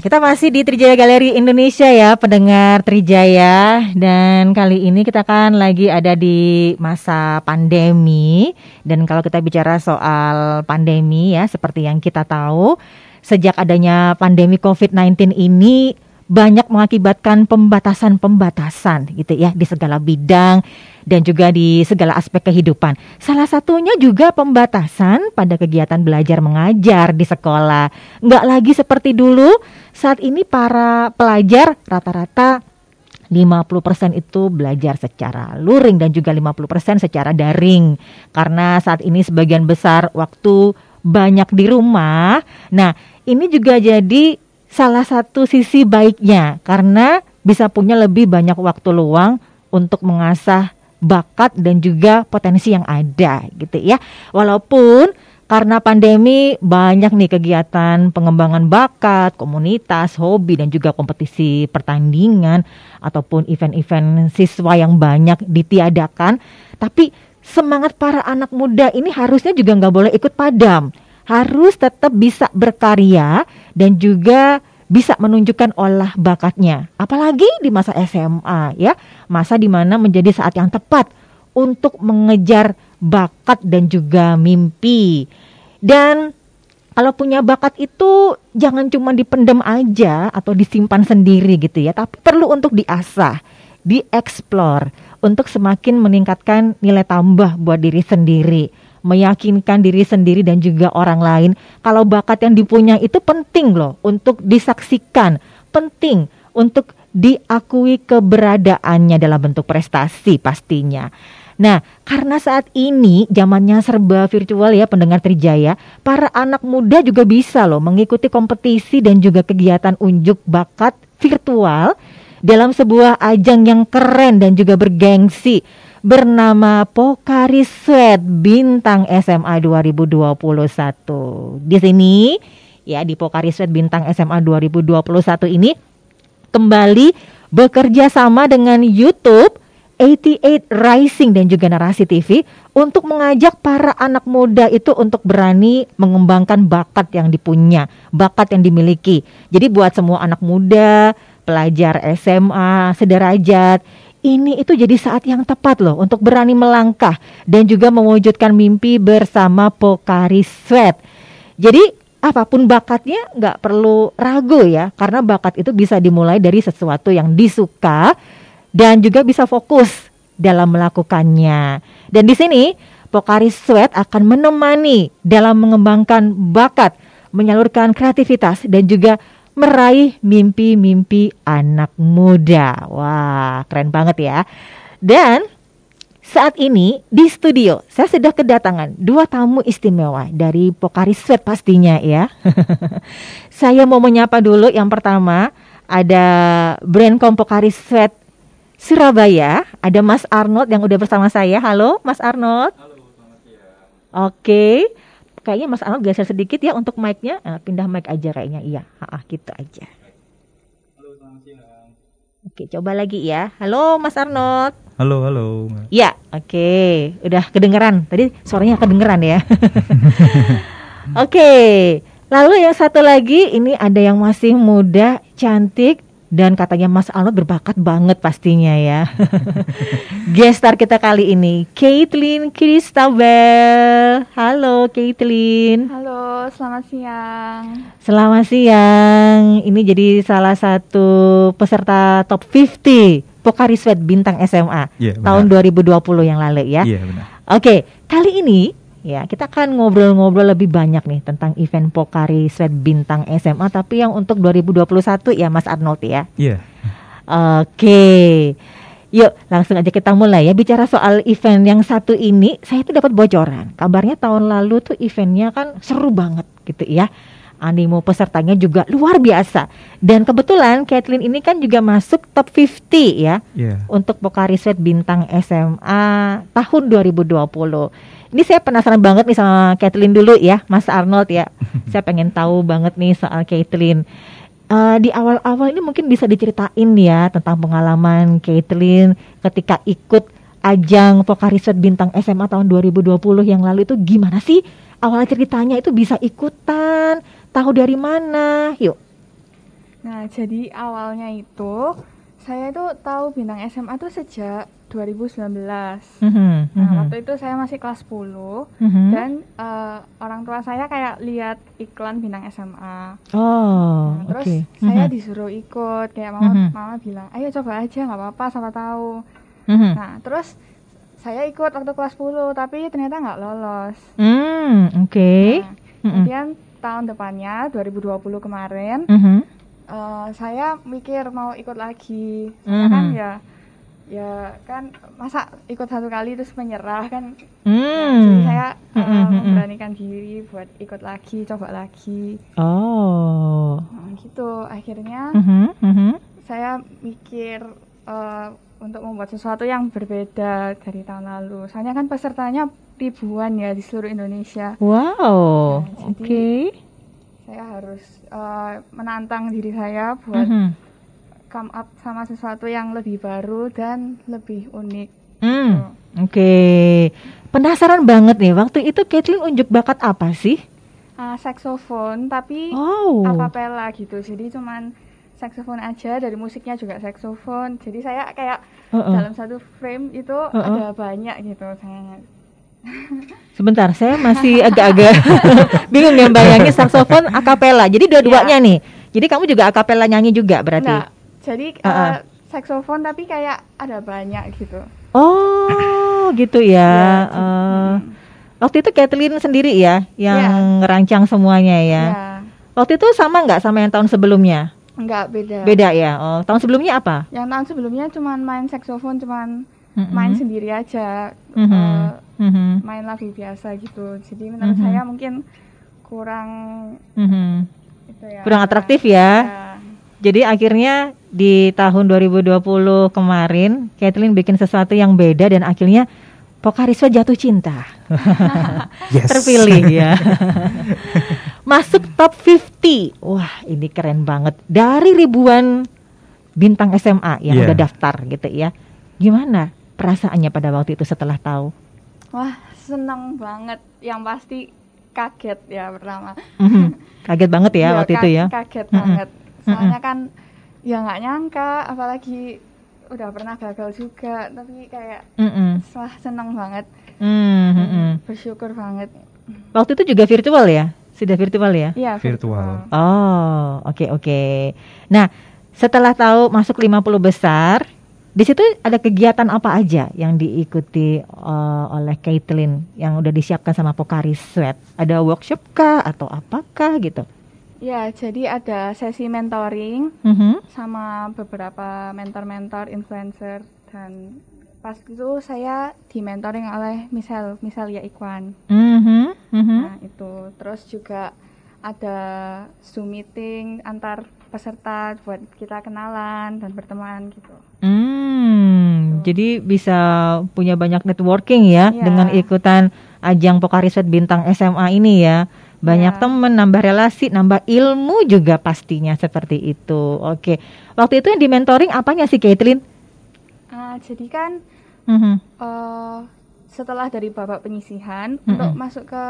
Kita masih di Trijaya Galeri Indonesia ya, pendengar Trijaya. Dan kali ini kita kan lagi ada di masa pandemi. Dan kalau kita bicara soal pandemi ya, seperti yang kita tahu, sejak adanya pandemi COVID-19 ini banyak mengakibatkan pembatasan-pembatasan gitu ya di segala bidang dan juga di segala aspek kehidupan. Salah satunya juga pembatasan pada kegiatan belajar mengajar di sekolah. Nggak lagi seperti dulu, saat ini para pelajar rata-rata 50% itu belajar secara luring dan juga 50% secara daring. Karena saat ini sebagian besar waktu banyak di rumah. Nah, ini juga jadi salah satu sisi baiknya karena bisa punya lebih banyak waktu luang untuk mengasah bakat dan juga potensi yang ada gitu ya. Walaupun karena pandemi banyak nih kegiatan pengembangan bakat, komunitas, hobi dan juga kompetisi pertandingan ataupun event-event siswa yang banyak ditiadakan. Tapi semangat para anak muda ini harusnya juga nggak boleh ikut padam harus tetap bisa berkarya dan juga bisa menunjukkan olah bakatnya. Apalagi di masa SMA ya, masa di mana menjadi saat yang tepat untuk mengejar bakat dan juga mimpi. Dan kalau punya bakat itu jangan cuma dipendam aja atau disimpan sendiri gitu ya, tapi perlu untuk diasah, dieksplor untuk semakin meningkatkan nilai tambah buat diri sendiri meyakinkan diri sendiri dan juga orang lain kalau bakat yang dipunya itu penting loh untuk disaksikan, penting untuk diakui keberadaannya dalam bentuk prestasi pastinya. Nah, karena saat ini zamannya serba virtual ya pendengar Trijaya, para anak muda juga bisa loh mengikuti kompetisi dan juga kegiatan unjuk bakat virtual dalam sebuah ajang yang keren dan juga bergengsi bernama Pokari Sweat Bintang SMA 2021. Di sini ya di Pokari Sweat Bintang SMA 2021 ini kembali bekerja sama dengan YouTube 88 Rising dan juga Narasi TV untuk mengajak para anak muda itu untuk berani mengembangkan bakat yang dipunya, bakat yang dimiliki. Jadi buat semua anak muda, pelajar SMA, sederajat ini itu jadi saat yang tepat loh untuk berani melangkah dan juga mewujudkan mimpi bersama Pokari Sweat. Jadi apa pun bakatnya nggak perlu ragu ya karena bakat itu bisa dimulai dari sesuatu yang disuka dan juga bisa fokus dalam melakukannya. Dan di sini Pokari Sweat akan menemani dalam mengembangkan bakat, menyalurkan kreativitas dan juga meraih mimpi-mimpi anak muda. Wah, keren banget ya. Dan saat ini di studio saya sudah kedatangan dua tamu istimewa dari Pokari Sweat pastinya ya. saya mau menyapa dulu yang pertama ada brand Pokari Sweat Surabaya, ada Mas Arnold yang udah bersama saya. Halo Mas Arnold. Halo, selamat siang. Oke kayaknya Mas Arnold geser sedikit ya untuk mic-nya. Nah, pindah mic aja kayaknya. Iya, ha, gitu aja. Halo, selamat siang. Oke, coba lagi ya. Halo Mas Arnold. Halo, halo. Ya, oke. Udah kedengeran. Tadi suaranya kedengeran ya. oke. Lalu yang satu lagi ini ada yang masih muda, cantik, dan katanya Mas Arnold berbakat banget pastinya ya. Gestar kita kali ini Caitlin Kristabel. Halo Caitlin. Halo, selamat siang. Selamat siang. Ini jadi salah satu peserta top 50 Pokari Sweat Bintang SMA yeah, tahun 2020 yang lalu ya. Iya yeah, benar. Oke, kali ini Ya, kita akan ngobrol-ngobrol lebih banyak nih tentang event Pokari Sweat Bintang SMA tapi yang untuk 2021 ya Mas Arnold ya. Iya. Yeah. Oke. Yuk, langsung aja kita mulai ya bicara soal event yang satu ini. Saya itu dapat bocoran. Kabarnya tahun lalu tuh eventnya kan seru banget gitu ya. Animo pesertanya juga luar biasa. Dan kebetulan Kathleen ini kan juga masuk top 50 ya. Yeah. Untuk Pokari Sweat Bintang SMA tahun 2020 ini saya penasaran banget nih sama Kathleen dulu ya, Mas Arnold ya. saya pengen tahu banget nih soal Kathleen. Uh, di awal-awal ini mungkin bisa diceritain ya tentang pengalaman Kathleen ketika ikut ajang Pokari Sweat Bintang SMA tahun 2020 yang lalu itu gimana sih? Awal ceritanya itu bisa ikutan, tahu dari mana? Yuk. Nah, jadi awalnya itu saya itu tahu bintang SMA tuh sejak 2019. Mhm, Nah, mhm, waktu itu saya masih kelas 10 mhm. dan eh, orang tua saya kayak lihat iklan bintang SMA. Oh, Nah, terus oke. saya Mhm, disuruh ikut kayak mama Mhm. mama bilang, "Ayo coba aja nggak apa-apa, siapa tahu." mhm. Nah, terus saya ikut waktu kelas 10 tapi ternyata nggak lolos. Hmm, oke. Nah, Mhm, kemudian tahun depannya 2020 kemarin mhm. eh, saya mikir mau ikut lagi. Soalnya kan Mhm. ya ya kan masa ikut satu kali terus menyerah kan Hmm. Jadi saya eh, Mhm, mhm. memberanikan diri buat ikut lagi, coba lagi. Oh. Nah, gitu. Akhirnya Mhm, mhm. saya mikir eh, untuk membuat sesuatu yang berbeda dari tahun lalu. Soalnya kan pesertanya ribuan ya di seluruh Indonesia. Wow, Nah, oke. jadi- Saya harus eh, menantang diri saya buat Mhm. Come up sama sesuatu yang lebih baru dan lebih unik. Hmm, Oke. Penasaran banget nih, waktu itu Caitlyn unjuk bakat apa sih? Ah, saksofon tapi Oh. akapela gitu. Jadi cuman saksofon aja dari musiknya juga saksofon. Jadi saya kayak Heeh. dalam satu frame itu Uh-uh. ada banyak gitu saya. Sebentar, saya masih agak-agak bingung ya bayangin saksofon akapela. Jadi dua-duanya nih. Jadi kamu juga akapela nyanyi juga berarti? Enggak. Jadi eh, Uh-uh. saksofon tapi kayak ada banyak gitu. Oh, gitu ya. Ya, Eh, mm, waktu itu Caitlyn sendiri ya yang Iya. ngerancang semuanya ya. ya. Waktu itu sama nggak sama yang tahun sebelumnya? Enggak beda. Beda ya. Oh, tahun sebelumnya apa? Yang tahun sebelumnya cuman main saksofon cuman Mm-mm. main sendiri aja. Mhm. eh, Mhm. main lagu biasa gitu. Jadi menurut Mhm. saya mungkin kurang Mhm. itu ya. Kurang atraktif ya. ya. Jadi akhirnya di tahun 2020 kemarin Caitlyn bikin sesuatu yang beda dan akhirnya Pokariswa jatuh cinta. Yes. Terpilih ya. Masuk top 50. Wah, ini keren banget. Dari ribuan bintang SMA yang Iya. udah daftar gitu ya. Gimana perasaannya pada waktu itu setelah tahu? Wah, seneng banget. Yang pasti kaget ya pertama. Mhm. Kaget banget ya Iya, waktu itu ya. Kaget Mm-mm. banget. Soalnya kan ya nggak nyangka, apalagi udah pernah gagal juga, tapi kayak Mm-mm. wah seneng banget, Mm, mm-mm. bersyukur banget. Waktu itu juga virtual ya? Sudah virtual ya? Iya Virtual. Oh, oke oke. Nah, setelah tahu masuk 50 besar, di situ ada kegiatan apa aja yang diikuti uh, oleh Caitlyn yang udah disiapkan sama Pokari Sweat? Ada workshop kah atau apakah gitu? Ya, jadi ada sesi mentoring Mhm. sama beberapa mentor-mentor influencer dan pas itu saya di mentoring oleh Misal Misalia Ikwan. Mhm, mhm. Nah, itu terus juga ada Zoom meeting antar peserta buat kita kenalan dan berteman gitu. Hmm, jadi bisa punya banyak networking ya Iya. dengan ikutan ajang Pokari Sweat bintang SMA ini ya. Banyak Iya. temen, nambah relasi, nambah ilmu juga pastinya seperti itu. Oke, waktu itu yang di mentoring apanya sih Caitlyn? Ah, jadi kan Mhm. eh, setelah dari babak penyisihan Mm-mm. untuk masuk ke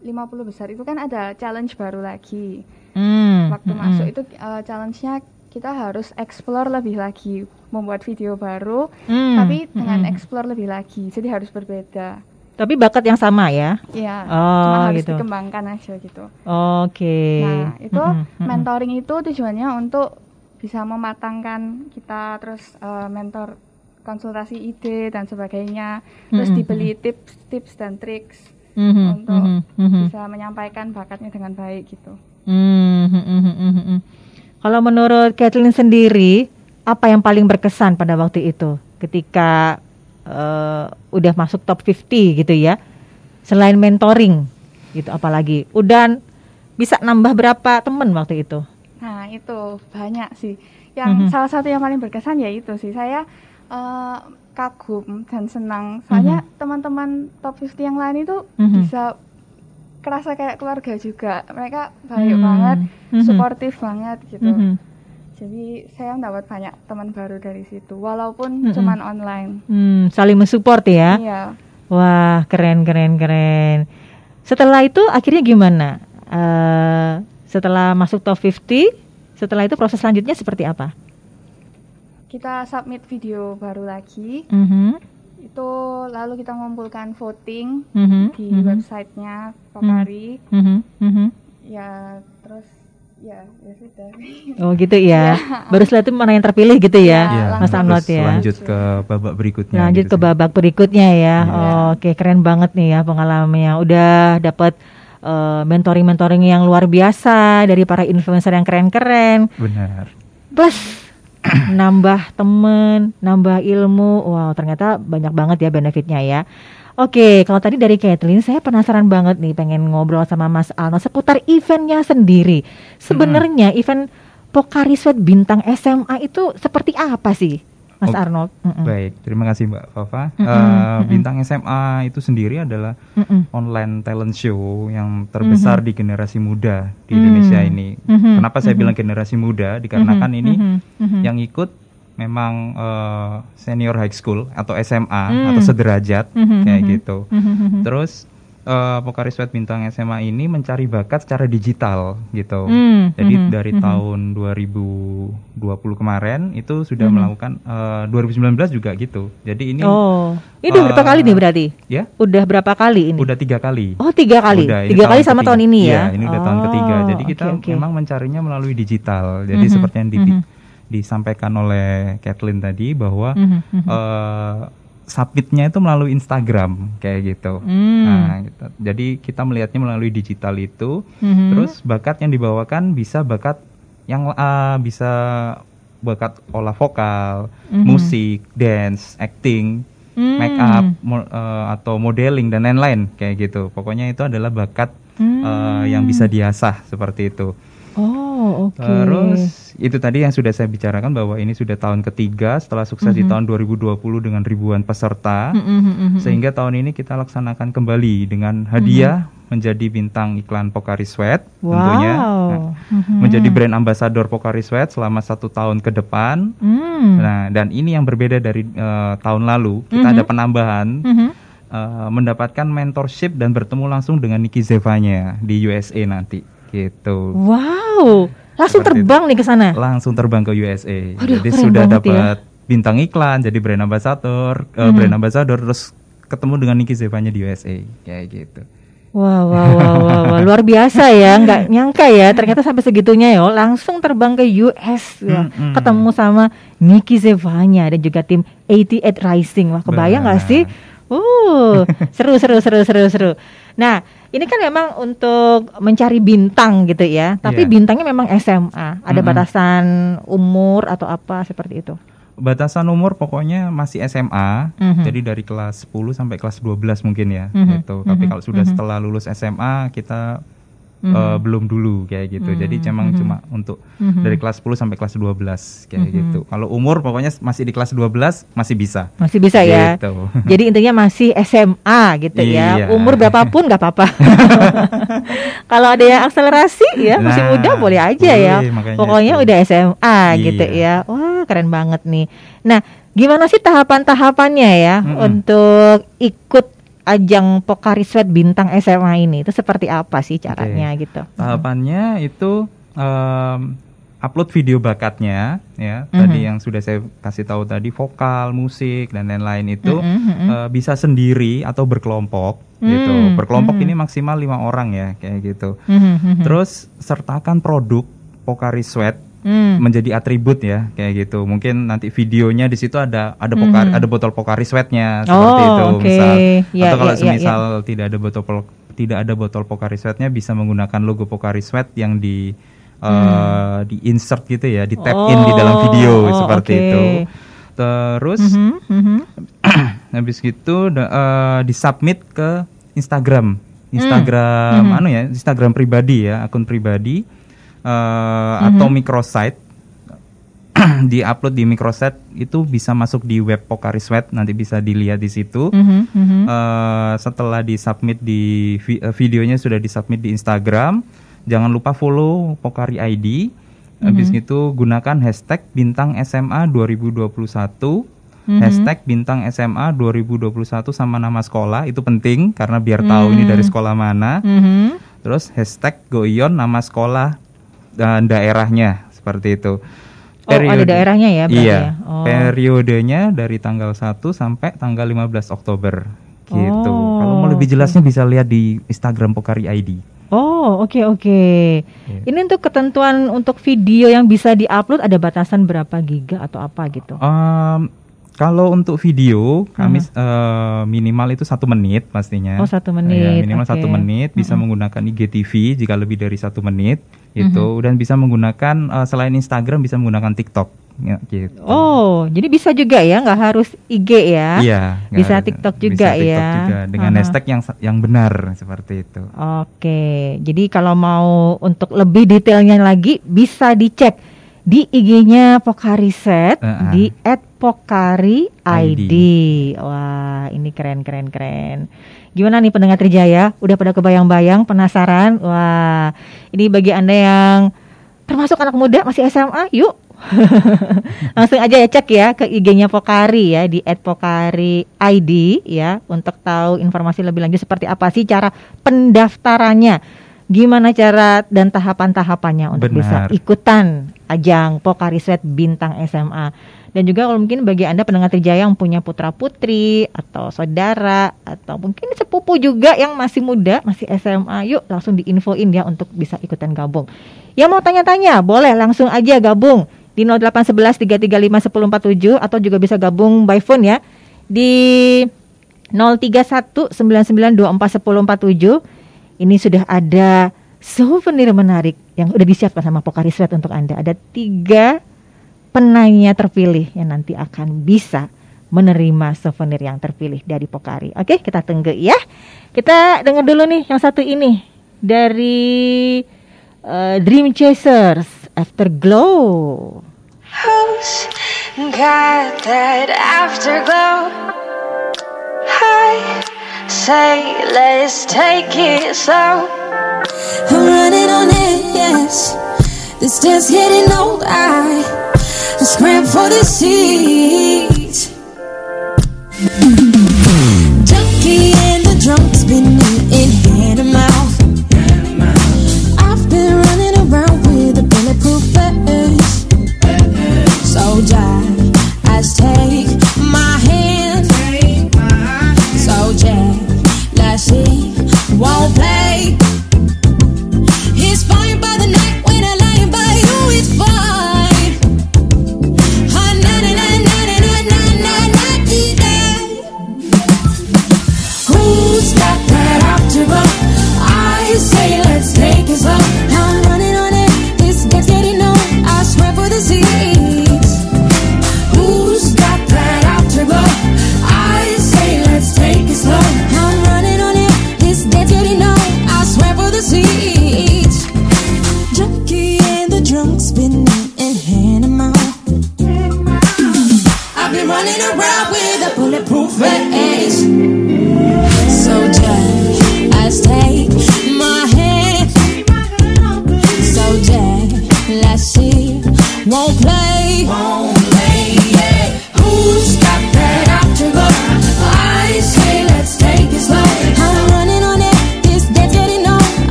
50 besar itu kan ada challenge baru lagi. Hmm, Waktu mhm. masuk itu eh, challenge-nya kita harus explore lebih lagi, membuat video baru Hmm, tapi dengan mhm. explore lebih lagi. Jadi harus berbeda. Tapi bakat yang sama ya? Iya, Oh, cuma harus gitu. dikembangkan aja gitu. Oke. Nah, itu Mhm, mhm. mentoring itu tujuannya untuk bisa mematangkan kita terus eh, mentor konsultasi ide dan sebagainya. Terus Mhm, dibeli tips-tips dan triks Mhm, untuk mhm, mhm. bisa menyampaikan bakatnya dengan baik gitu. Hmm, hmm, hmm, hmm, hmm, hmm. Kalau menurut Kathleen sendiri, apa yang paling berkesan pada waktu itu ketika eh, udah masuk top 50 gitu ya? Selain mentoring gitu apalagi. Udah bisa nambah berapa temen waktu itu? Nah, itu banyak sih. Yang Mhm. salah satu yang paling berkesan ya itu sih. Saya eh, kagum dan senang. Soalnya teman-teman top 50 yang lain itu Mhm. bisa kerasa kayak keluarga juga. Mereka baik Hmm. banget, Mhm. suportif banget gitu. Mhm. Jadi saya mendapat banyak teman baru dari situ, walaupun Mhm. cuman online. Hmm, saling mensupport ya? Iya. Wah, keren, keren, keren. Setelah itu akhirnya gimana? Eh, setelah masuk top 50, Setelah itu proses selanjutnya seperti apa? Kita submit video baru lagi. Mhm. Itu lalu kita mengumpulkan voting Mhm. di Mhm. websitenya Pokari. Mhm. Mhm. Ya terus ya ya sudah. Oh gitu ya. Baru setelah itu mana yang terpilih gitu ya, Ya, Mas terus ya. lanjut ke babak berikutnya. Lanjut gitu ke sih. babak berikutnya ya. Iya. Oke, keren banget nih ya pengalamannya. Udah dapat eh, mentoring-mentoring yang luar biasa dari para influencer yang keren-keren. Benar. Plus nambah temen, nambah ilmu. Wow, ternyata banyak banget ya benefitnya ya. Oke, kalau tadi dari Kathleen, saya penasaran banget nih pengen ngobrol sama Mas Alno seputar eventnya sendiri. Sebenarnya event Pokari Sweat Bintang SMA itu seperti apa sih, Mas Oh, Arnold? Mm-mm. Baik, terima kasih Mbak Fafa. Mm-mm, mm-mm. Bintang SMA itu sendiri adalah Mm-mm. online talent show yang terbesar di generasi muda di Mhm. Indonesia ini. Mhm, Kenapa saya mhm. bilang generasi muda? Dikarenakan Mhm, ini mhm, mhm. yang ikut memang eh, senior high school atau SMA Hmm. atau sederajat Mhm, kayak mhm. gitu. Mhm, mhm. Terus eh, Pokari Sweat Bintang SMA ini mencari bakat secara digital gitu. Hmm, Jadi mhm, dari mhm. tahun 2020 kemarin itu sudah Mhm. melakukan eh, 2019 juga gitu. Jadi ini Oh, ini udah berapa kali nih berarti? ya Udah berapa kali ini? udah tiga kali. Oh tiga kali, Udah, tiga kali sama ketiga. tahun ini ya? Iya, ini udah tahun ketiga. Oh, Jadi kita oke, oke. memang mencarinya melalui digital. Jadi Mhm, seperti yang di- mhm. Disampaikan oleh Kathleen tadi bahwa Mhm, mhm. eh, submitnya itu melalui Instagram kayak gitu. Hmm. Nah, gitu. jadi kita melihatnya melalui digital itu. Mhm. Terus bakat yang dibawakan bisa bakat yang eh, bisa bakat olah vokal, Mhm. musik, dance, acting, Hmm. make up mo- eh, atau modeling dan lain-lain kayak gitu. Pokoknya itu adalah bakat Hmm. eh, yang bisa diasah seperti itu. Oh oke. Terus itu tadi yang sudah saya bicarakan bahwa ini sudah tahun ketiga setelah sukses di Mhm. tahun 2020 dengan ribuan peserta. Mhm, mhm. Sehingga tahun ini kita laksanakan kembali dengan hadiah menjadi bintang iklan Pokari Sweat tentunya. Nah, Wow. Mhm. menjadi brand ambassador Pokari Sweat selama satu tahun ke depan. Hmm. Nah, dan ini yang berbeda dari eh, tahun lalu. Kita Mhm. ada penambahan Mhm. eh, mendapatkan mentorship dan bertemu langsung dengan Niki Zevanya di USA nanti. Gitu. Wow. Langsung Seperti terbang nih ke sana. Langsung terbang ke USA. Waduh, jadi sudah banget ya. dapat bintang iklan, jadi brand ambassador, eh, Mhm. brand ambassador terus ketemu dengan Niki Zevanya di USA kayak gitu. Wah, wah, wah, wah, wah, luar biasa ya, nggak nyangka ya, ternyata sampai segitunya ya, langsung terbang ke US, Mm-mm. ketemu sama Niki Zevanya dan juga tim 88 Rising, wah kebayang nggak sih? Uh, seru, seru, seru, seru, seru. Nah, ini kan memang untuk mencari bintang gitu ya, tapi Iya. bintangnya memang SMA, ada Mm-mm. batasan umur atau apa seperti itu? Batasan umur pokoknya masih SMA, Mhm. jadi dari kelas 10 sampai kelas 12 mungkin ya, Mhm, gitu. Tapi mhm, kalau sudah mhm. setelah lulus SMA kita Mhm. eh, belum dulu kayak gitu. Jadi Mhm, memang mhm. cuma untuk Mhm. dari kelas 10 sampai kelas 12 kayak Mhm. gitu. Kalau umur pokoknya masih di kelas 12 masih bisa. Masih bisa ya. Gitu. Jadi intinya masih SMA gitu ya. Iya. Umur berapapun nggak apa-apa. Kalau ada yang akselerasi ya masih Nah, muda boleh aja ya. boleh, makanya Pokoknya itu. udah SMA gitu ya. Iya. Wah keren banget nih. Nah gimana sih tahapan-tahapannya ya Mm-mm. untuk ikut ajang Pokari Sweat bintang SMA ini? Itu seperti apa sih caranya gitu? Tahapannya itu em, upload video bakatnya ya. Mhm. Tadi yang sudah saya kasih tahu tadi vokal, musik dan lain-lain itu Mm-mm, mm-mm. eh, bisa sendiri atau berkelompok gitu. Hmm, Berkelompok hmm. ini maksimal lima orang ya kayak gitu. Mhm, mhm. Terus sertakan produk Pokari Sweat Hmm. menjadi atribut ya kayak gitu. Mungkin nanti videonya di situ ada ada pokari, Mhm. ada botol Pokari Sweatnya seperti Oh, itu oke. misal. Ya, Atau kalau ya, ya, semisal tidak ada botol tidak ada botol Pokari Sweatnya bisa menggunakan logo Pokari Sweat yang di eh, di insert gitu ya, di tap in di dalam video Hmm. Oh, seperti oke. itu. Terus Mhm, mhm. habis gitu eh, disubmit ke Instagram Instagram Hmm. anu ya Instagram pribadi ya akun pribadi eh, Mhm. atau microsite diupload di microsite itu bisa masuk di web Pokari Sweat nanti bisa dilihat di situ Mhm, mhm. Eh, setelah disubmit di vi- eh, videonya sudah disubmit di Instagram jangan lupa follow Pokari ID habis Mhm. itu gunakan hashtag bintang SMA 2021 Mhm. hashtag bintang SMA 2021 sama nama sekolah itu penting karena biar tahu ini dari sekolah mana Mhm. terus hashtag goion nama sekolah dan daerahnya seperti itu. Oh, ada daerahnya ya berarti Iya. ya? Oh. Periodenya dari tanggal 1 sampai tanggal 15 Oktober gitu. Oh, Kalau mau lebih jelasnya bisa lihat di Instagram Pokari ID. Oh, oke oke. Ini untuk ketentuan untuk video yang bisa diupload ada batasan berapa giga atau apa gitu? Em, kalau untuk video kami eh, minimal itu satu menit pastinya. Oh, satu Ya, menit, minimal oke. satu menit bisa menggunakan IGTV jika lebih dari satu menit itu Mhm. dan bisa menggunakan eh, selain Instagram bisa menggunakan TikTok ya, gitu. Oh, jadi bisa juga ya, nggak harus IG ya? Iya. Bisa TikTok bisa juga TikTok ya. juga dengan Aha. hashtag yang yang benar seperti itu. Oke, jadi kalau mau untuk lebih detailnya lagi bisa dicek di IG-nya Pokari Set Uh-uh. di @pokari ID. ID. Wah, ini keren keren keren. Gimana nih pendengar Trijaya? Udah pada kebayang-bayang, penasaran? Wah, ini bagi Anda yang termasuk anak muda masih SMA, yuk Langsung aja ya cek ya ke IG-nya Pokari ya di @pokari ID ya untuk tahu informasi lebih lanjut seperti apa sih cara pendaftarannya. Gimana cara dan tahapan-tahapannya untuk bisa Benar. ikutan ajang Pokari Sweat Bintang SMA. Dan juga kalau mungkin bagi Anda pendengar Trijaya yang punya putra-putri atau saudara atau mungkin sepupu juga yang masih muda, masih SMA, yuk langsung diinfoin ya untuk bisa ikutan gabung. Yang mau tanya-tanya boleh langsung aja gabung di 0811 335 1047 atau juga bisa gabung by phone ya di 031 9924 1047. Ini sudah ada souvenir menarik yang udah disiapkan sama Pokari Sweat untuk Anda. Ada tiga penanya terpilih yang nanti akan bisa menerima souvenir yang terpilih dari Pokari. Oke, kita tunggu ya. Kita dengar dulu nih yang satu ini dari eh, Dream Chasers Afterglow. Who's got that afterglow? I say, let's take it slow. I'm running on it, yes. This dance getting old. I, I scram for the seat. Junkie and the drunk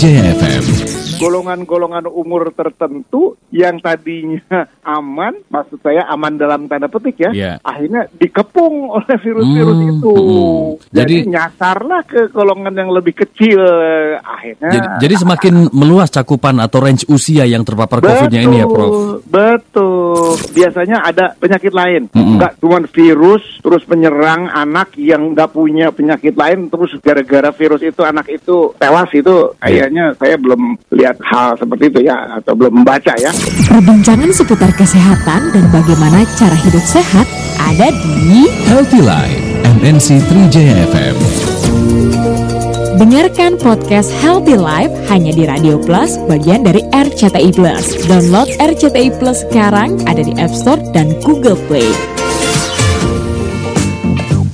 Trijaya FM. golongan-golongan umur yang tadinya aman, maksud saya aman dalam tanda petik ya, Iya. akhirnya dikepung oleh virus-virus Hmm, itu. hmm. Jadi, Jadi- nyasarlah ke golongan yang lebih kecil akhirnya. Jadi, jadi semakin meluas cakupan atau range usia yang terpapar COVID-nya ini ya, Prof. Betul. Biasanya ada penyakit lain, Mm-mm. nggak cuma virus terus menyerang anak yang nggak punya penyakit lain terus gara-gara virus itu anak itu tewas itu kayaknya saya belum lihat hal seperti itu ya atau belum membaca ya. Perbincangan seputar kesehatan dan bagaimana cara hidup sehat ada di Healthy Life, MNC Trijaya FM. Dengarkan podcast Healthy Life hanya di Radio Plus bagian dari RCTI Plus. Download RCTI Plus sekarang ada di App Store dan Google Play.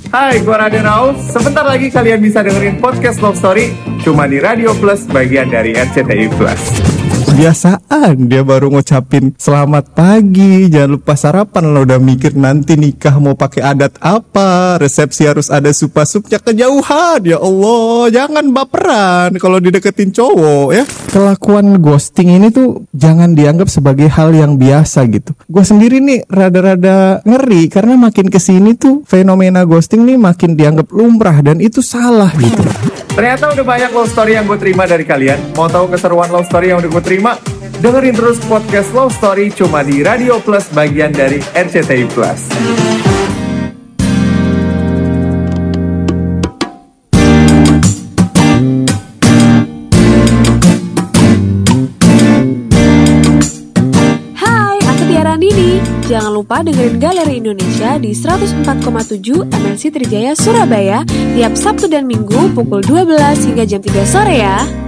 Hai, gua Raden Rauf. Sebentar lagi kalian bisa dengerin podcast Love Story cuma di Radio Plus bagian dari RCTI Plus. Kebiasaan. Dia baru ngucapin selamat pagi. Jangan lupa sarapan lo udah mikir nanti nikah mau pakai adat apa. Resepsi harus ada supa-supnya kejauhan. Ya Allah jangan baperan kalau dideketin cowok ya. Kelakuan ghosting ini tuh jangan dianggap sebagai hal yang biasa gitu. Gue sendiri nih rada-rada ngeri Karena makin ke sini tuh fenomena ghosting nih makin dianggap lumrah Dan itu salah gitu Ternyata udah banyak love story yang gue terima dari kalian. Mau tahu keseruan love story yang udah gue terima? Dengerin terus podcast Love Story cuma di Radio Plus bagian dari RCTI Plus. Jangan lupa dengerin Galeri Indonesia di 104,7 MNC Trijaya Surabaya tiap Sabtu dan Minggu pukul 12 hingga jam 3 sore ya.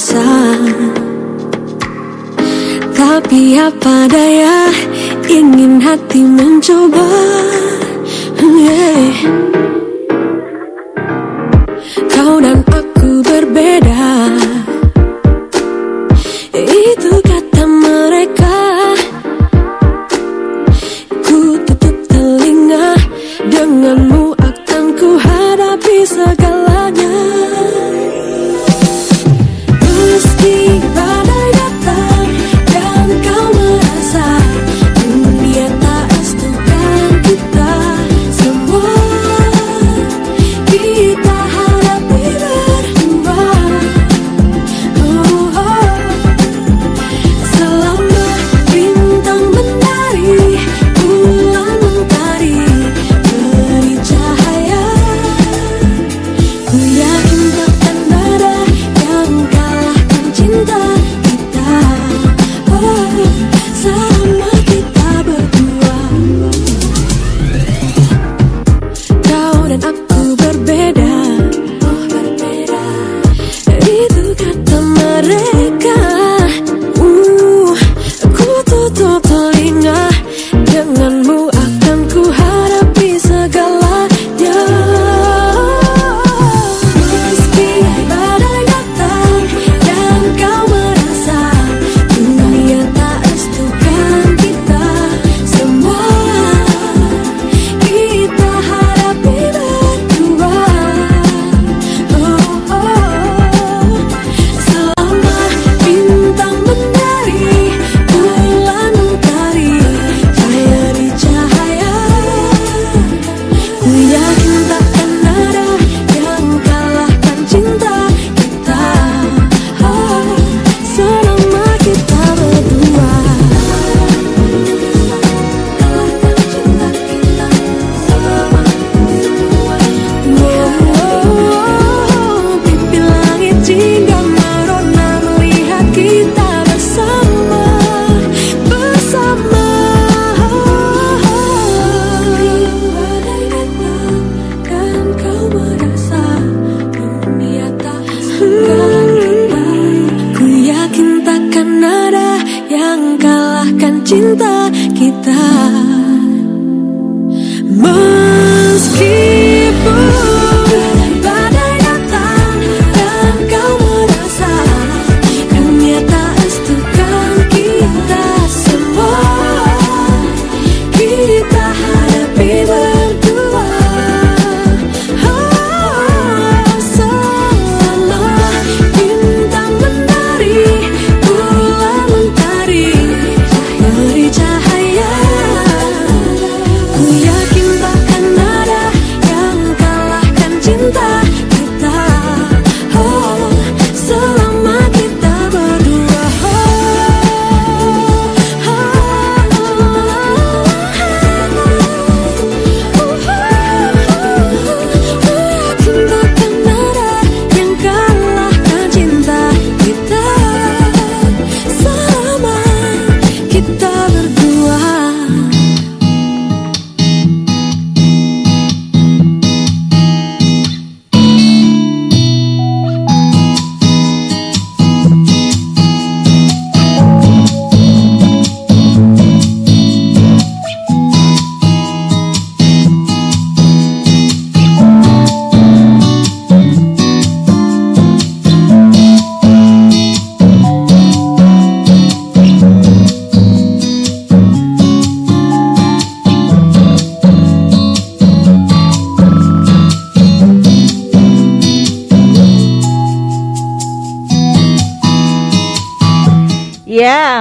Bisa Tapi apa daya Ingin hati mencoba Yeah.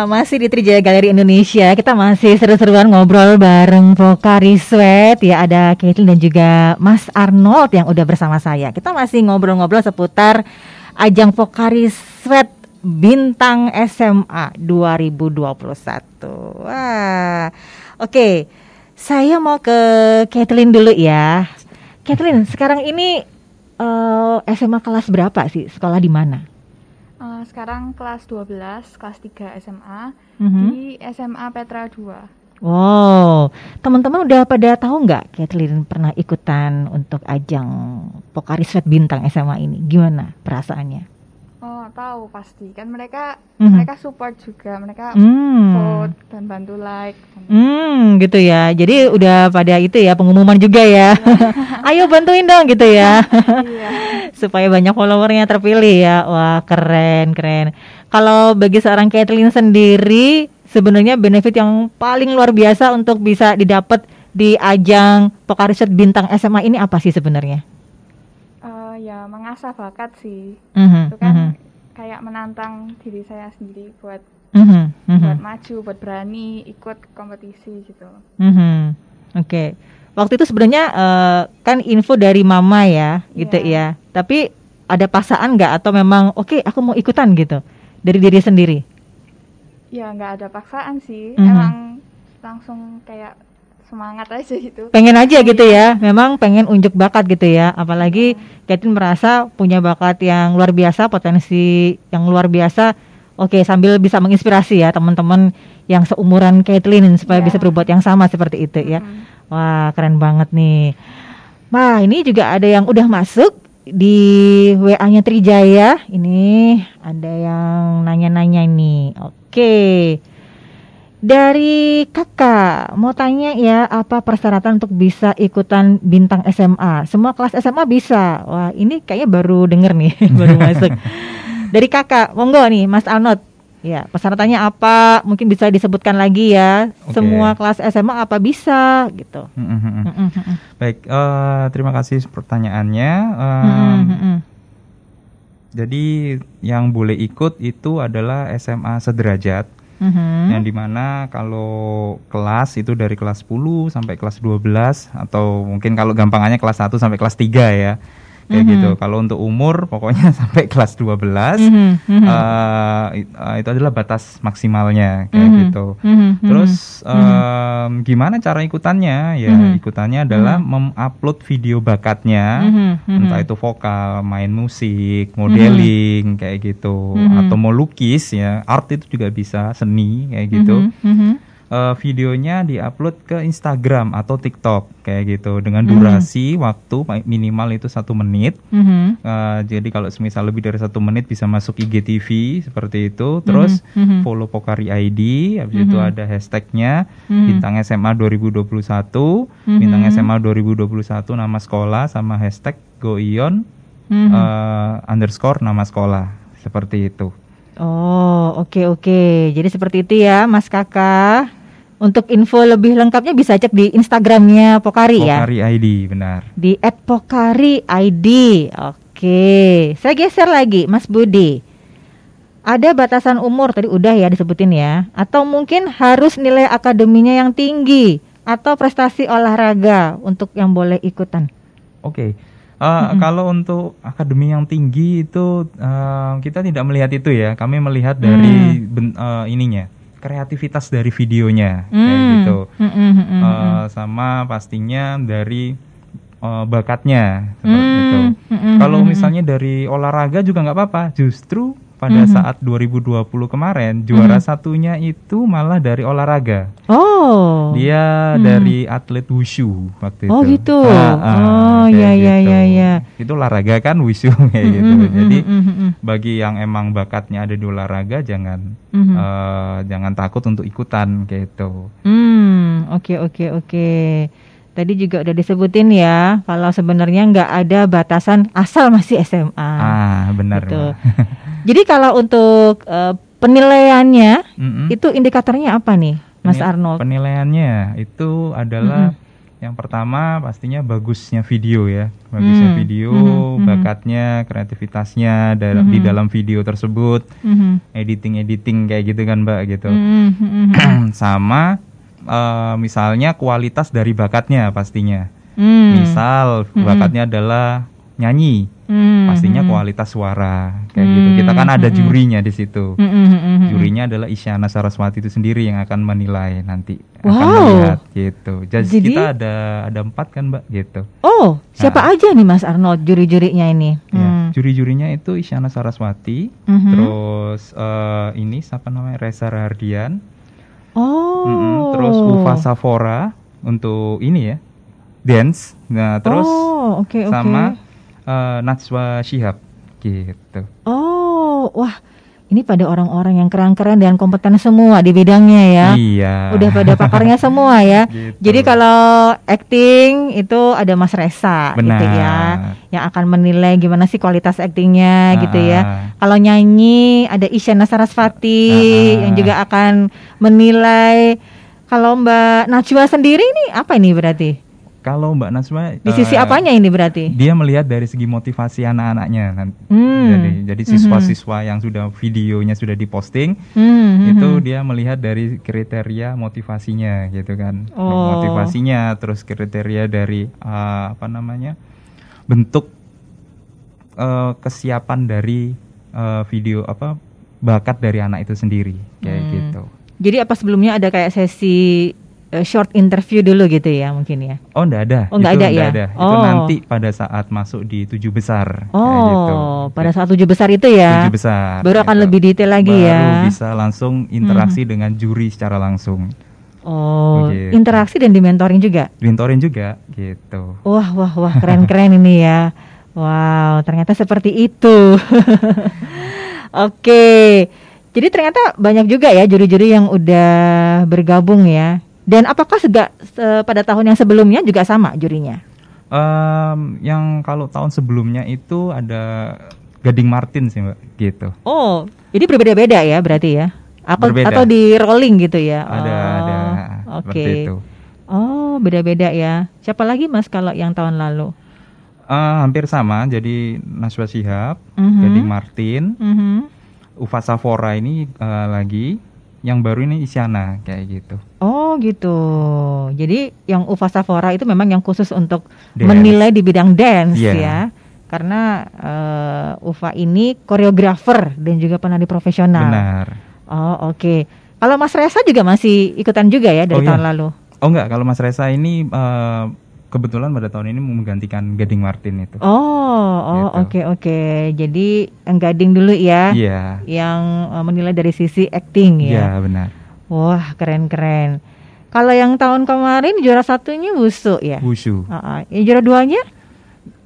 Masih di Trijaya Galeri Indonesia. Kita masih seru-seruan ngobrol bareng Pokari Sweat. Ya, ada Caitlin dan juga Mas Arnold yang udah bersama saya. Kita masih ngobrol-ngobrol seputar ajang Pokari Sweat Bintang SMA 2021. Wah. Oke. Saya mau ke Caitlin dulu ya. Caitlin, sekarang ini eh, SMA kelas berapa sih? Sekolah di mana? Eh, sekarang kelas 12, kelas 3 SMA Mhm. di SMA Petra 2. Wow, teman-teman udah pada tahu nggak Kathleen pernah ikutan untuk ajang Pokari Sweat Bintang SMA ini? Gimana perasaannya? Tahu pasti. Kan mereka Mhm. mereka support juga. Mereka Hmm. vote dan bantu like. Hmm, gitu ya. Jadi udah pada itu ya pengumuman juga ya. Ayo bantuin dong gitu ya. Supaya banyak followernya terpilih ya. Wah, keren, keren. Kalau bagi seorang Kathleen sendiri sebenarnya benefit yang paling luar biasa untuk bisa didapat di ajang Pokari Sweat Bintang SMA ini apa sih sebenarnya? Eh, ya mengasah bakat sih. Mhm, Itu kan mhm. Kayak menantang diri saya sendiri buat Mhm, mhm. buat maju, buat berani ikut kompetisi gitu. Mhm. Oke. Waktu itu sebenarnya eh, kan info dari mama ya, gitu ya. Tapi ada paksaan nggak atau memang oke aku mau ikutan gitu dari diri sendiri? Ya nggak ada paksaan sih. Mhm. Emang langsung kayak semangat aja gitu. Pengen aja gitu ya. Memang pengen unjuk bakat gitu ya. Apalagi Katin merasa punya bakat yang luar biasa, potensi yang luar biasa. Oke, sambil bisa menginspirasi ya teman-teman yang seumuran Caitlyn supaya bisa berbuat yang sama seperti itu ya. Wah, keren banget nih. Wah, ini juga ada yang udah masuk di WA-nya Trijaya. Ini ada yang nanya-nanya nih. Oke. Dari kakak, mau tanya ya apa persyaratan untuk bisa ikutan bintang SMA? Semua kelas SMA bisa. Wah ini kayaknya baru denger nih, baru masuk. Dari kakak, monggo nih Mas Arnold. Ya persyaratannya apa? Mungkin bisa disebutkan lagi ya. Oke. Semua kelas SMA apa bisa gitu? Mm, mm. Baik, eh, terima kasih pertanyaannya. Mm, mm. Jadi yang boleh ikut itu adalah SMA sederajat. Mhm. Yang di mana kalau kelas itu dari kelas 10 sampai kelas 12 atau mungkin kalau gampangannya kelas 1 sampai kelas 3 ya. Kayak Mhm. gitu. Kalau untuk umur pokoknya sampai kelas 12 Mhm, mhm. eh, it- eh, itu adalah batas maksimalnya kayak Mhm, gitu. mhm, Terus em, gimana cara ikutannya? Ya, Mhm. ikutannya adalah Mhm. mengupload video bakatnya, Mhm, mhm. entah itu vokal, main musik, modeling kayak gitu, Mhm. atau mau lukis ya, art itu juga bisa, seni kayak gitu. Mhm, mhm. Eh, videonya diupload ke Instagram atau TikTok kayak gitu dengan Mhm. durasi waktu ma- minimal itu satu menit. Mhm. Eh, jadi kalau semisal lebih dari satu menit bisa masuk IGTV seperti itu. Terus Mhm, mhm. follow Pokari ID, habis itu Mhm. ada hashtagnya Mhm. bintang SMA 2021, bintang Mhm. SMA 2021 nama sekolah sama hashtag goion Mhm. eh, underscore nama sekolah seperti itu. Oh, oke oke. Jadi seperti itu ya, Mas Kakak. Untuk info lebih lengkapnya bisa cek di Instagramnya Pokari ya. Pokari ID benar. Di @pokari_id. Oke. Saya geser lagi, Mas Budi. Ada batasan umur tadi udah ya disebutin ya. Atau mungkin harus nilai akademinya yang tinggi atau prestasi olahraga untuk yang boleh ikutan. Oke. Eh, Kalau untuk akademi yang tinggi itu eh, kita tidak melihat itu ya. Kami melihat dari ben- eh, ininya kreativitas dari videonya kayak Hmm. gitu. Mm, mm, mm, mm, Eh, sama pastinya dari eh, bakatnya seperti Hmm, itu. mm, mm, Kalau mm, misalnya dari olahraga juga nggak apa-apa. Justru pada Mhm. saat 2020 kemarin juara Mhm. satunya itu malah dari olahraga. Oh. Dia Hmm. dari atlet wushu waktu Oh, itu. gitu. Ah, ah, Oh, ya, ya, gitu. ya, ya. Itu olahraga kan wushu kayak Mm, gitu. mm, mm, Jadi mm, mm, mm. bagi yang emang bakatnya ada di olahraga jangan Mhm. eh, jangan takut untuk ikutan kayak gitu. Hmm, oke oke oke. Tadi juga udah disebutin ya, kalau sebenarnya nggak ada batasan asal masih SMA. Ah, benar. Gitu. Jadi kalau untuk eh, penilaiannya Mm-mm. itu indikatornya apa nih, Mas Penil- Arnold? Penilaiannya itu adalah yang pertama pastinya bagusnya video ya, bagusnya Hmm, video, mhm. bakatnya, kreativitasnya dalam di Mhm. dalam video tersebut, Mhm. editing editing kayak gitu kan mbak gitu. Mhm. Sama eh, misalnya kualitas dari bakatnya pastinya. Hmm. Misal bakatnya adalah nyanyi, Hmm, pastinya hmm. kualitas suara kayak gitu. Kita kan Hmm, ada hmm. jurinya di situ. Hmm, hmm, hmm, hmm. Jurinya adalah Isyana Saraswati itu sendiri yang akan menilai nanti akan Wow. melihat gitu. Jadi, Jadi- kita ada ada empat kan mbak gitu. Oh, siapa Nah. aja nih Mas Arnold juri-jurinya ini? Ya, Hmm. Juri-jurinya itu Isyana Saraswati, Mhm. terus eh, ini siapa namanya Reza Rahardian, Oh. Mm-mm, terus Ufa Safora untuk ini ya dance. Nah terus Oh, oke. sama eh, Najwa Shihab gitu. Oh, wah, ini pada orang-orang yang keren-keren dan kompeten semua di bidangnya ya. Iya. Udah pada pakarnya semua ya. Gitu. Jadi kalau acting itu ada Mas Resa gitu Benar. ya, yang akan menilai gimana sih kualitas actingnya gitu ya. Ah. Kalau nyanyi ada Isyana Sarasvati Ah. yang juga akan menilai. Kalau Mbak Najwa sendiri ini apa ini berarti? Kalau Mbak Najwa Di sisi eh, apanya ini berarti? Dia melihat dari segi motivasi anak-anaknya. kan. Hmm. Jadi, jadi siswa-siswa yang sudah videonya sudah diposting, Hmm, hmm, itu hmm. dia melihat dari kriteria motivasinya, gitu kan. Oh. Motivasinya, terus kriteria dari eh, apa namanya bentuk eh, kesiapan dari eh, video apa bakat dari anak itu sendiri, kayak Hmm. gitu. Jadi apa sebelumnya ada kayak sesi eh, short interview dulu gitu ya mungkin ya? Oh, enggak ada. Oh, nggak Itu ada ya? ada. Itu Oh. nanti pada saat masuk di tujuh besar. Oh, gitu. pada saat tujuh besar itu ya? Tujuh besar. Baru akan gitu. lebih detail lagi Baru ya? bisa langsung interaksi dengan juri secara langsung. Oh, Gitu. interaksi dan di mentoring juga? Mentorin juga gitu. Wah, wah, wah, keren-keren ini ya. Wow, ternyata seperti itu. Oke, jadi ternyata banyak juga ya juri-juri yang udah bergabung ya. Dan apakah sega, se- pada tahun yang sebelumnya juga sama jurinya? Em, yang kalau tahun sebelumnya itu ada Gading Martin sih mbak, gitu. Oh, jadi berbeda-beda ya berarti ya? Atau, Berbeda. atau di rolling gitu ya? Ada Oh, ada Oke. itu. Oh, beda-beda ya. Siapa lagi Mas kalau yang tahun lalu? Eh, hampir sama, jadi Naswa Shihab, Mhm. Gading Martin, Mhm. Ufa Safora ini eh, lagi, yang baru ini Isyana kayak gitu. Oh gitu. Jadi yang Ufa Safora itu memang yang khusus untuk Dance. menilai di bidang dance Iya. ya. Karena eh, Ufa ini koreografer dan juga penari profesional. Benar. Oh oke. Kalau Mas Resa juga masih ikutan juga ya dari Oh, iya. tahun lalu. Oh enggak, kalau Mas Resa ini eh, kebetulan pada tahun ini menggantikan Gading Martin itu. Oh, oh oke oke. Jadi Enggading dulu ya. Iya. Yang eh, menilai dari sisi acting Iya ya. benar. Wah, keren-keren. Kalau yang tahun kemarin juara satunya Wusu ya? Wushu. Ah, ah. Yang juara duanya?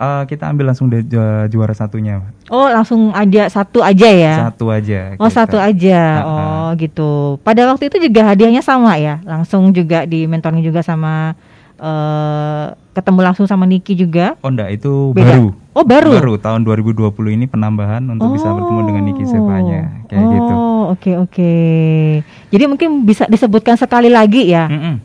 Eh, kita ambil langsung dari ju- juara satunya. Oh, langsung aja satu aja ya? Satu aja. Oh, kita. satu aja. Ah, ah. Oh, gitu. Pada waktu itu juga hadiahnya sama ya? Langsung juga di mentoring juga sama eh ketemu langsung sama Niki juga? Oh enggak, itu Beda? baru. Oh, baru? Baru tahun 2020 ini penambahan untuk bisa bertemu dengan Niki Sevanya kayak gitu. Oh, oke oke. Jadi mungkin bisa disebutkan sekali lagi ya, eh,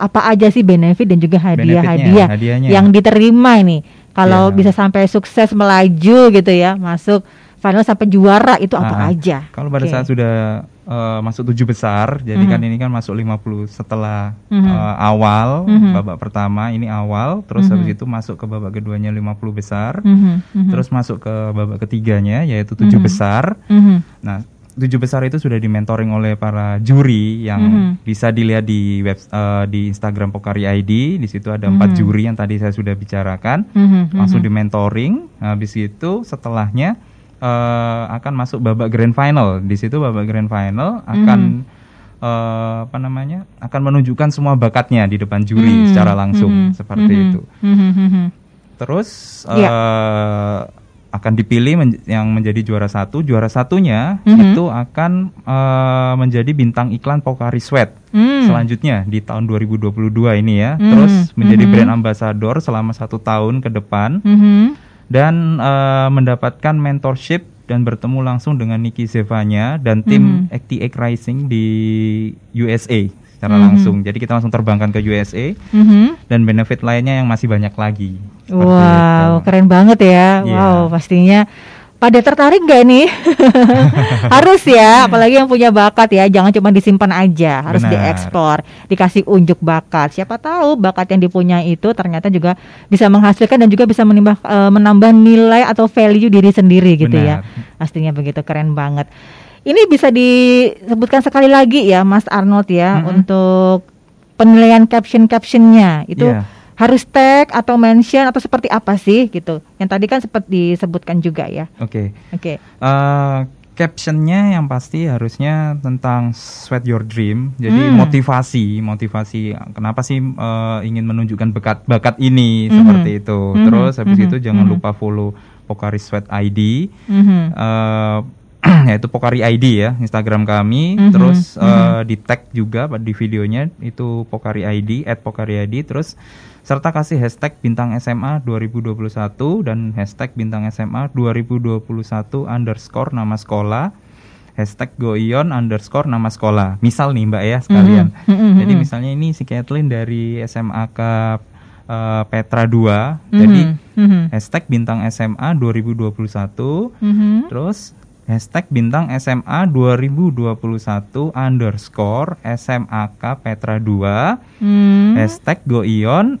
apa aja sih benefit dan juga hadiah-hadiah yang diterima ini. Kalau Ya. bisa sampai sukses melaju gitu ya, masuk final sampai juara itu apa Ah, ah. aja? Kalau pada Oke. saat sudah eh, masuk tujuh besar, jadi Mhm. kan ini kan masuk 50 setelah Mhm. eh, awal Mhm. babak pertama ini awal, terus Mhm. habis itu masuk ke babak keduanya 50 besar, Mhm, mhm. terus masuk ke babak ketiganya yaitu tujuh Mhm. besar. Mhm. Nah tujuh besar itu sudah dimentoring oleh para juri yang Mhm. bisa dilihat di web eh, di Instagram Pokari ID. Di situ ada empat Mhm. juri yang tadi saya sudah bicarakan. Mhm, Langsung mhm. dimentoring. Habis itu setelahnya eh, akan masuk babak grand final. Di situ babak grand final akan eh, apa namanya? akan menunjukkan semua bakatnya di depan juri Mhm, secara langsung mhm, seperti mhm, itu. mhm. Terus Iya. eh, akan dipilih men- yang menjadi juara satu. Juara satunya Mhm. itu akan eh, menjadi bintang iklan Pokari Sweat. Hmm. Selanjutnya di tahun 2022 ini ya. Mhm, Terus menjadi mhm. brand ambassador selama satu tahun ke depan Mhm. Dan eh, mendapatkan mentorship dan bertemu langsung dengan Niki Zevanya dan tim Mhm. XTX Rising di USA secara Mhm. langsung. Jadi kita langsung terbangkan ke USA Mhm. dan benefit lainnya yang masih banyak lagi. Wow, itu. keren banget ya. Iya. Wow, pastinya pada tertarik nggak nih? harus ya, apalagi yang punya bakat ya, jangan cuma disimpan aja, harus Benar. diekspor, dikasih unjuk bakat. Siapa tahu bakat yang dipunya itu ternyata juga bisa menghasilkan dan juga bisa menimbang, eh, menambah nilai atau value diri sendiri gitu ya. Benar. Pastinya begitu keren banget. Ini bisa disebutkan sekali lagi ya, Mas Arnold ya, Mm-mm. untuk penilaian caption-captionnya itu Iya. Harus tag atau mention atau seperti apa sih gitu? Yang tadi kan sempat disebutkan juga ya. Oke. Oke. Eh, captionnya yang pasti harusnya tentang sweat your dream. Jadi Hmm. motivasi, motivasi. Kenapa sih eh, ingin menunjukkan bakat bakat ini Mhm. seperti itu. Mhm. Terus habis Mhm. itu jangan Mhm. lupa follow Pokari Sweat ID. Mhm. eh, yaitu Pokari ID ya Instagram kami. Mhm. Terus eh, Mhm. di tag juga di videonya itu Pokari ID @pokari ID. Terus serta kasih hashtag bintang SMA 2021 dan hashtag bintang SMA 2021 underscore nama sekolah. Hashtag goion underscore nama sekolah. Misal nih mbak ya sekalian. Mhm, mhm, jadi mhm. misalnya ini si Kathleen dari SMAK eh, Petra 2 Mhm, jadi mhm. hashtag bintang SMA 2021 Mhm. terus hashtag bintang SMA 2021 underscore SMAK Petra 2 Hmm. hashtag goion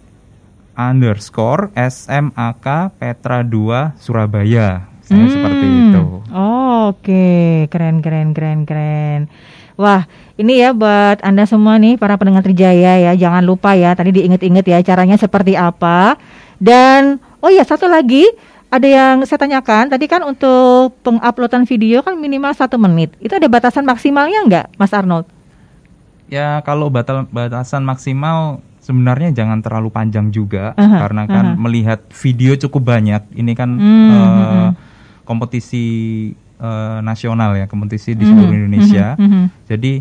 underscore SMAK Petra 2 Surabaya saya seperti Hmm. itu Oh, Oke, keren keren keren keren. Wah, ini ya buat Anda semua nih para pendengar Trijaya ya, jangan lupa ya tadi diinget-inget ya caranya seperti apa. Dan oh ya satu lagi ada yang saya tanyakan tadi kan untuk penguploadan video kan minimal satu menit. Itu ada batasan maksimalnya nggak, Mas Arnold? ya kalau batal batasan maksimal sebenarnya jangan terlalu panjang juga Aha, karena kan aha. melihat video cukup banyak ini kan Hmm, hmm. kompetisi eh, nasional ya kompetisi di Mhm, seluruh Indonesia mhm, mhm. jadi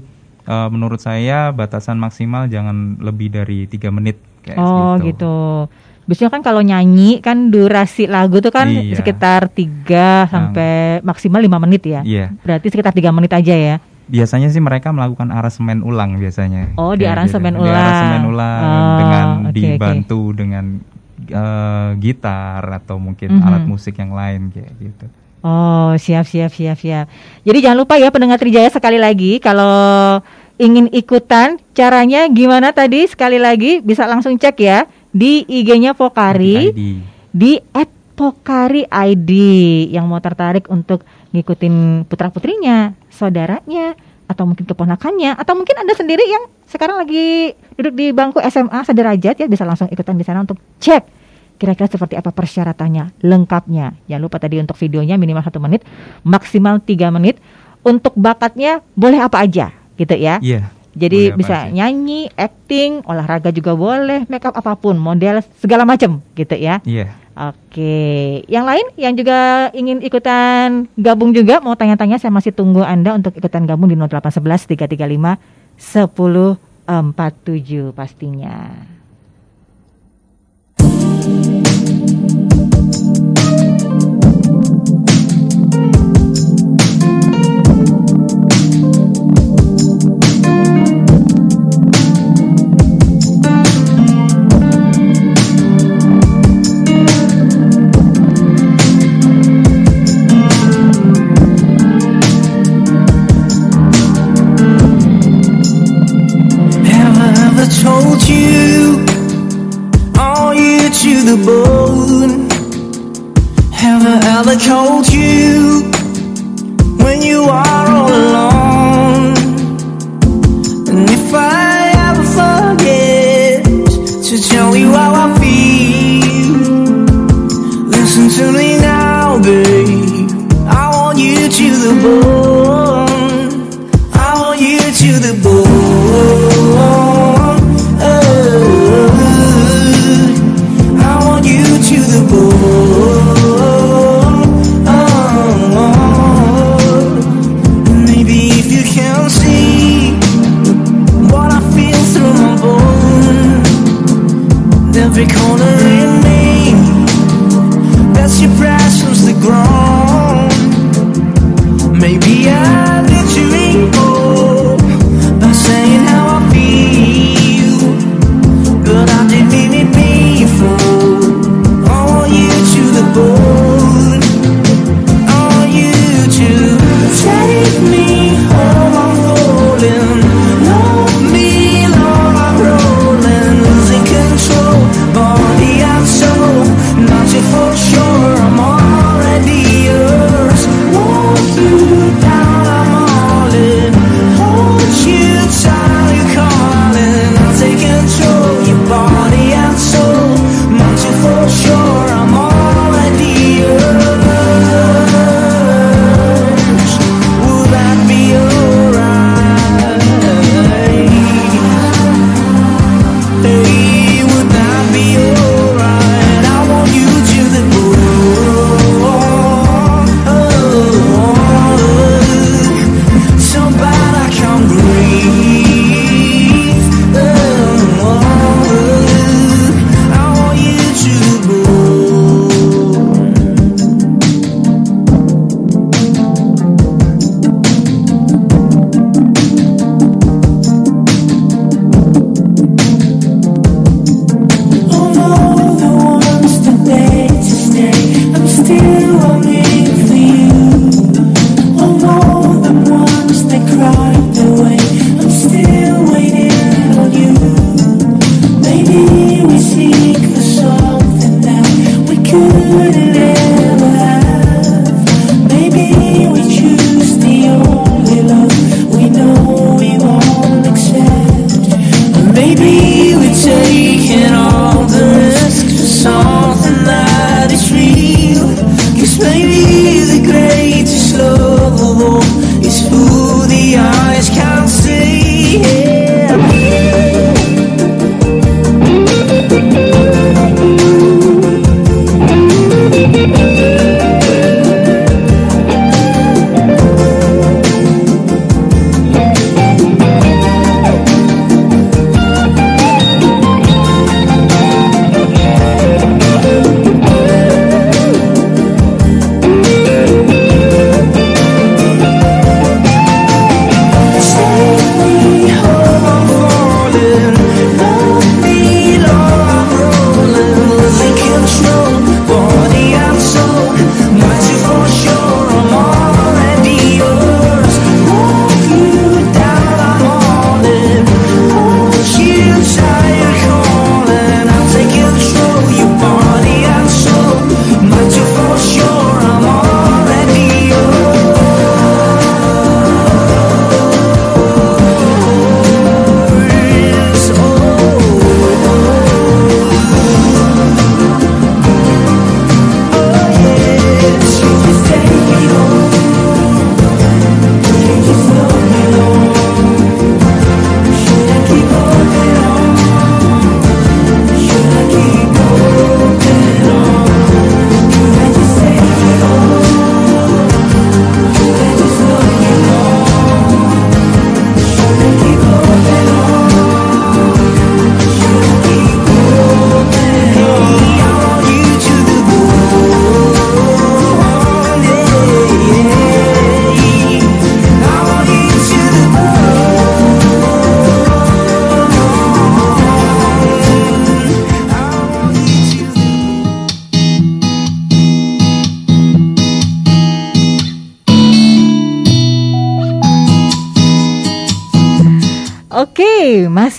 eh, menurut saya batasan maksimal jangan lebih dari tiga menit kayak Oh gitu. Biasanya kan kalau nyanyi kan durasi lagu tuh kan Iya. sekitar 3 sampai maksimal 5 menit ya. Iya. Berarti sekitar 3 menit aja ya. Biasanya sih mereka melakukan aransemen ulang biasanya Oh, di aransemen Di ulang. aransemen ulang Oh, dengan oke. dibantu dengan eh, gitar atau mungkin Mhm. alat musik yang lain kayak gitu Oh, siap siap siap siap. Jadi jangan lupa ya pendengar Trijaya sekali lagi kalau ingin ikutan caranya gimana tadi sekali lagi bisa langsung cek ya di IG-nya Pokari di @pokari ID yang mau tertarik untuk ngikutin putra putrinya, saudaranya, atau mungkin keponakannya, atau mungkin anda sendiri yang sekarang lagi duduk di bangku SMA sederajat ya bisa langsung ikutan di sana untuk cek kira-kira seperti apa persyaratannya lengkapnya. Jangan lupa tadi untuk videonya minimal satu menit, maksimal tiga menit. Untuk bakatnya boleh apa aja gitu ya. Iya. Jadi Boleh apa bisa aja. nyanyi, acting, olahraga juga boleh, make up apa pun, model segala macam gitu ya. Iya. Oke, yang lain yang juga ingin ikutan gabung juga mau tanya-tanya saya masih tunggu Anda untuk ikutan gabung di 0811 335 1047 pastinya.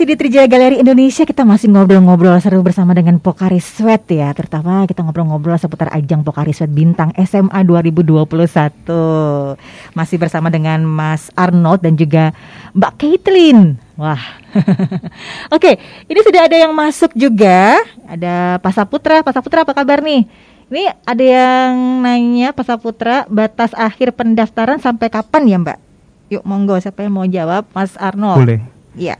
Masih di Trijaya Galeri Indonesia kita masih ngobrol-ngobrol seru bersama dengan Pokari Sweat ya. Terutama kita ngobrol-ngobrol seputar ajang Pokari Sweat Bintang SMA 2021. Masih bersama dengan Mas Arnold dan juga Mbak Caitlin. Wah. Oke, ini sudah ada yang masuk juga. Ada Pak Saputra. Pak Saputra apa kabar nih? Ini ada yang nanya Pak Saputra batas akhir pendaftaran sampai kapan ya Mbak? Yuk monggo siapa yang mau jawab Mas Arnold. Boleh. Iya.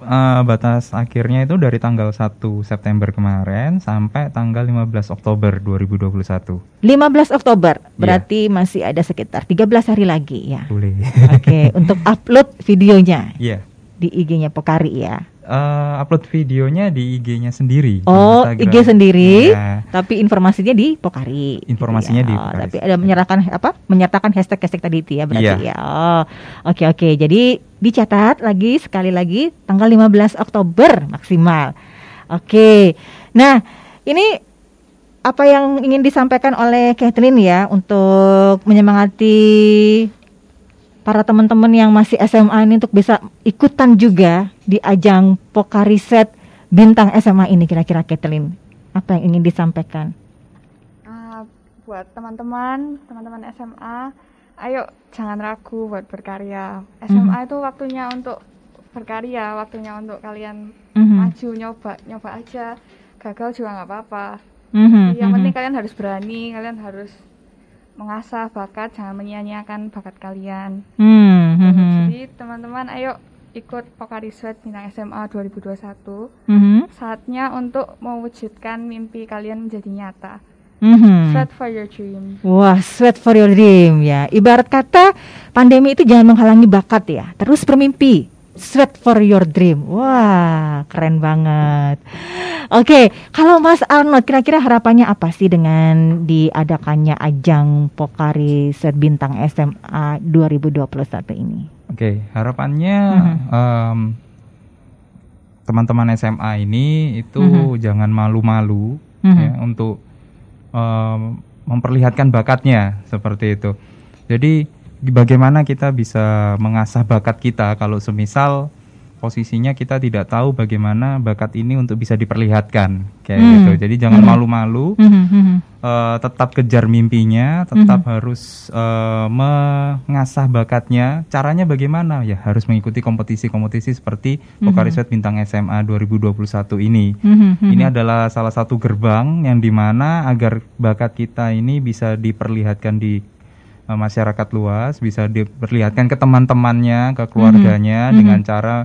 Eh, batas akhirnya itu dari tanggal 1 September kemarin sampai tanggal 15 Oktober 2021. 15 Oktober, berarti masih ada sekitar 13 hari lagi ya. Boleh. Oke, untuk upload videonya Iya. di IG-nya Pokari ya. Eh, upload videonya di IG-nya sendiri. di Oh, Instagram. IG sendiri, Iya. tapi informasinya di Pokari. gitu Informasinya ya. di Oh, Pokari. tapi ada menyerahkan apa? Menyertakan hashtag-hashtag tadi itu ya berarti Iya. ya. Oh, oke oke. Jadi dicatat lagi sekali lagi tanggal 15 Oktober maksimal. Oke. Nah, ini apa yang ingin disampaikan oleh Kathleen ya untuk menyemangati para teman-teman yang masih SMA ini untuk bisa ikutan juga di ajang Pokari Set Bintang SMA ini kira-kira Kathleen apa yang ingin disampaikan? Ah, buat teman-teman, teman-teman SMA, ayo jangan ragu buat berkarya. SMA itu waktunya untuk berkarya, waktunya untuk kalian Mhm. maju nyoba, nyoba aja. Gagal juga nggak apa-apa. Mhm, Yang penting kalian harus berani, kalian harus mengasah bakat, jangan menyia-nyiakan bakat kalian. Hmm, hmm, hmm. Jadi teman-teman ayo ikut Pokari Sweat Bintang SMA 2021. Mhm. Saatnya untuk mewujudkan mimpi kalian menjadi nyata. Mhm. Sweat for your dream. Wah, sweat for your dream ya. Ibarat kata pandemi itu jangan menghalangi bakat ya. Terus bermimpi. Sweat for your dream. Wah, keren banget. Oke, kalau Mas Arnold kira-kira harapannya apa sih dengan diadakannya ajang Pokari Sweat Bintang SMA 2021 ini? Oke, harapannya Mhm. em, teman-teman SMA ini itu Mhm. jangan malu-malu Mhm. ya, untuk em, memperlihatkan bakatnya seperti itu. Jadi bagaimana kita bisa mengasah bakat kita kalau semisal posisinya kita tidak tahu bagaimana bakat ini untuk bisa diperlihatkan kayak Hmm. gitu. Jadi jangan Mhm. malu-malu. Mhm, mhm. eh, tetap kejar mimpinya, tetap Mhm. harus eh, mengasah bakatnya. Caranya bagaimana? Ya harus mengikuti kompetisi-kompetisi seperti. Sweat Bintang SMA 2021 ini. Mhm, mhm. Ini adalah salah satu gerbang yang di mana agar bakat kita ini bisa diperlihatkan di eh, masyarakat luas, bisa diperlihatkan ke teman-temannya, ke keluarganya Mhm. dengan cara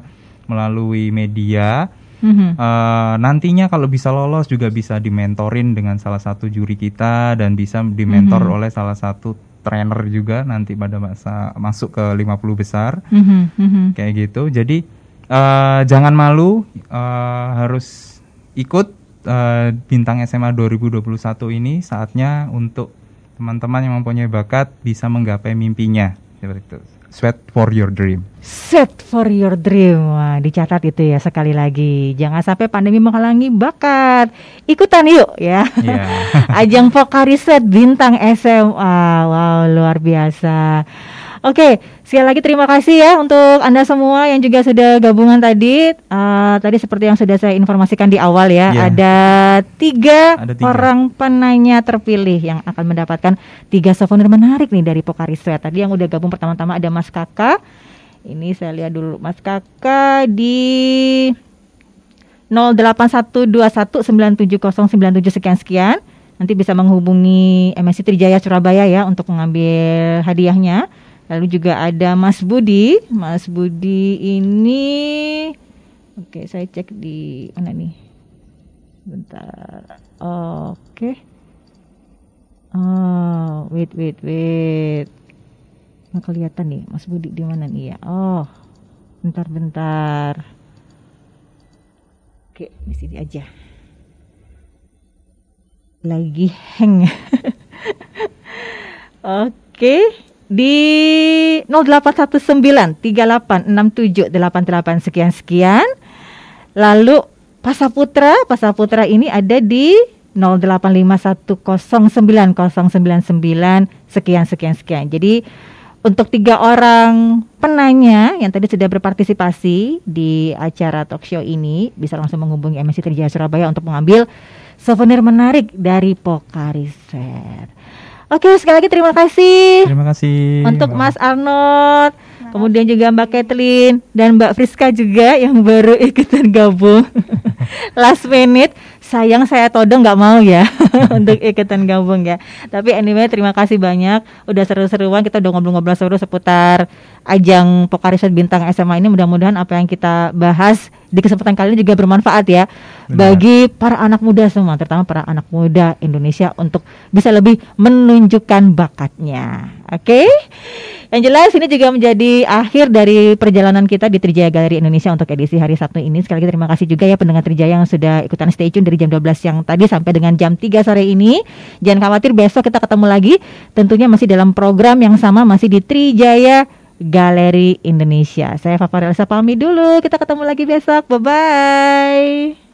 melalui media. Mhm. Eh, nantinya kalau bisa lolos juga bisa dimentorin dengan salah satu juri kita dan bisa dimentor Mhm. oleh salah satu trainer juga nanti pada masa masuk ke 50 besar Mhm, mhm. kayak gitu. Jadi eh, jangan malu eh, harus ikut eh, bintang SMA 2021 ini saatnya untuk teman-teman yang mempunyai bakat bisa menggapai mimpinya seperti itu. Sweat for your dream. Set for your dream. Wah, dicatat itu ya sekali lagi. Jangan sampai pandemi menghalangi bakat. Ikutan yuk ya. Iya. Ajang Pokari Set Bintang SMA. Wow, luar biasa. Oke, sekali lagi terima kasih ya untuk Anda semua yang juga sudah gabungan tadi. Eh, tadi seperti yang sudah saya informasikan di awal ya, Iya. ada tiga, Ada tiga. orang penanya terpilih yang akan mendapatkan tiga souvenir menarik nih dari Pokari Sweat. Tadi yang udah gabung pertama-tama ada Mas Kakak. Ini saya lihat dulu Mas Kakak di 0812197097 sekian sekian. Nanti bisa menghubungi MSC Trijaya Surabaya ya untuk mengambil hadiahnya. Lalu juga ada Mas Budi. Mas Budi ini Oke, saya cek di mana nih? Bentar. Oke. Oh, wait wait wait. Nggak kelihatan nih Mas Budi di mana nih ya? Oh, bentar-bentar. Oke, di sini aja. Lagi hang. Oke, di 0819 3867 88 sekian sekian. Lalu Pasaputra, Pasaputra ini ada di 0851090099 sekian sekian sekian. Jadi untuk tiga orang penanya yang tadi sudah berpartisipasi di acara talk show ini bisa langsung menghubungi MSC Trijaya Surabaya untuk mengambil souvenir menarik dari Pokari Fair. Oke, sekali lagi terima kasih Terima kasih. untuk Mbak. Mas Arnold, kemudian juga Mbak Kathleen dan Mbak Friska juga yang baru ikutan gabung last minute. Sayang saya todong nggak mau ya untuk ikutan gabung ya. Tapi anyway terima kasih banyak. Udah seru-seruan kita udah ngobrol-ngobrol seru seputar ajang Pokariset Bintang SMA ini. Mudah-mudahan apa yang kita bahas di kesempatan kali ini juga bermanfaat ya bagi para anak muda semua, terutama para anak muda Indonesia untuk bisa lebih menunjukkan bakatnya. Oke? Yang jelas ini juga menjadi akhir dari perjalanan kita di Trijaya Galeri Indonesia untuk edisi hari Sabtu ini. Sekali lagi terima kasih juga ya pendengar Trijaya yang sudah ikutan stay tune dari jam 12 yang tadi sampai dengan jam 3 sore ini. Jangan khawatir besok kita ketemu lagi tentunya masih dalam program yang sama masih di Trijaya Galeri Indonesia. Saya Fafarel Elsa pamit dulu. Kita ketemu lagi besok. Bye bye.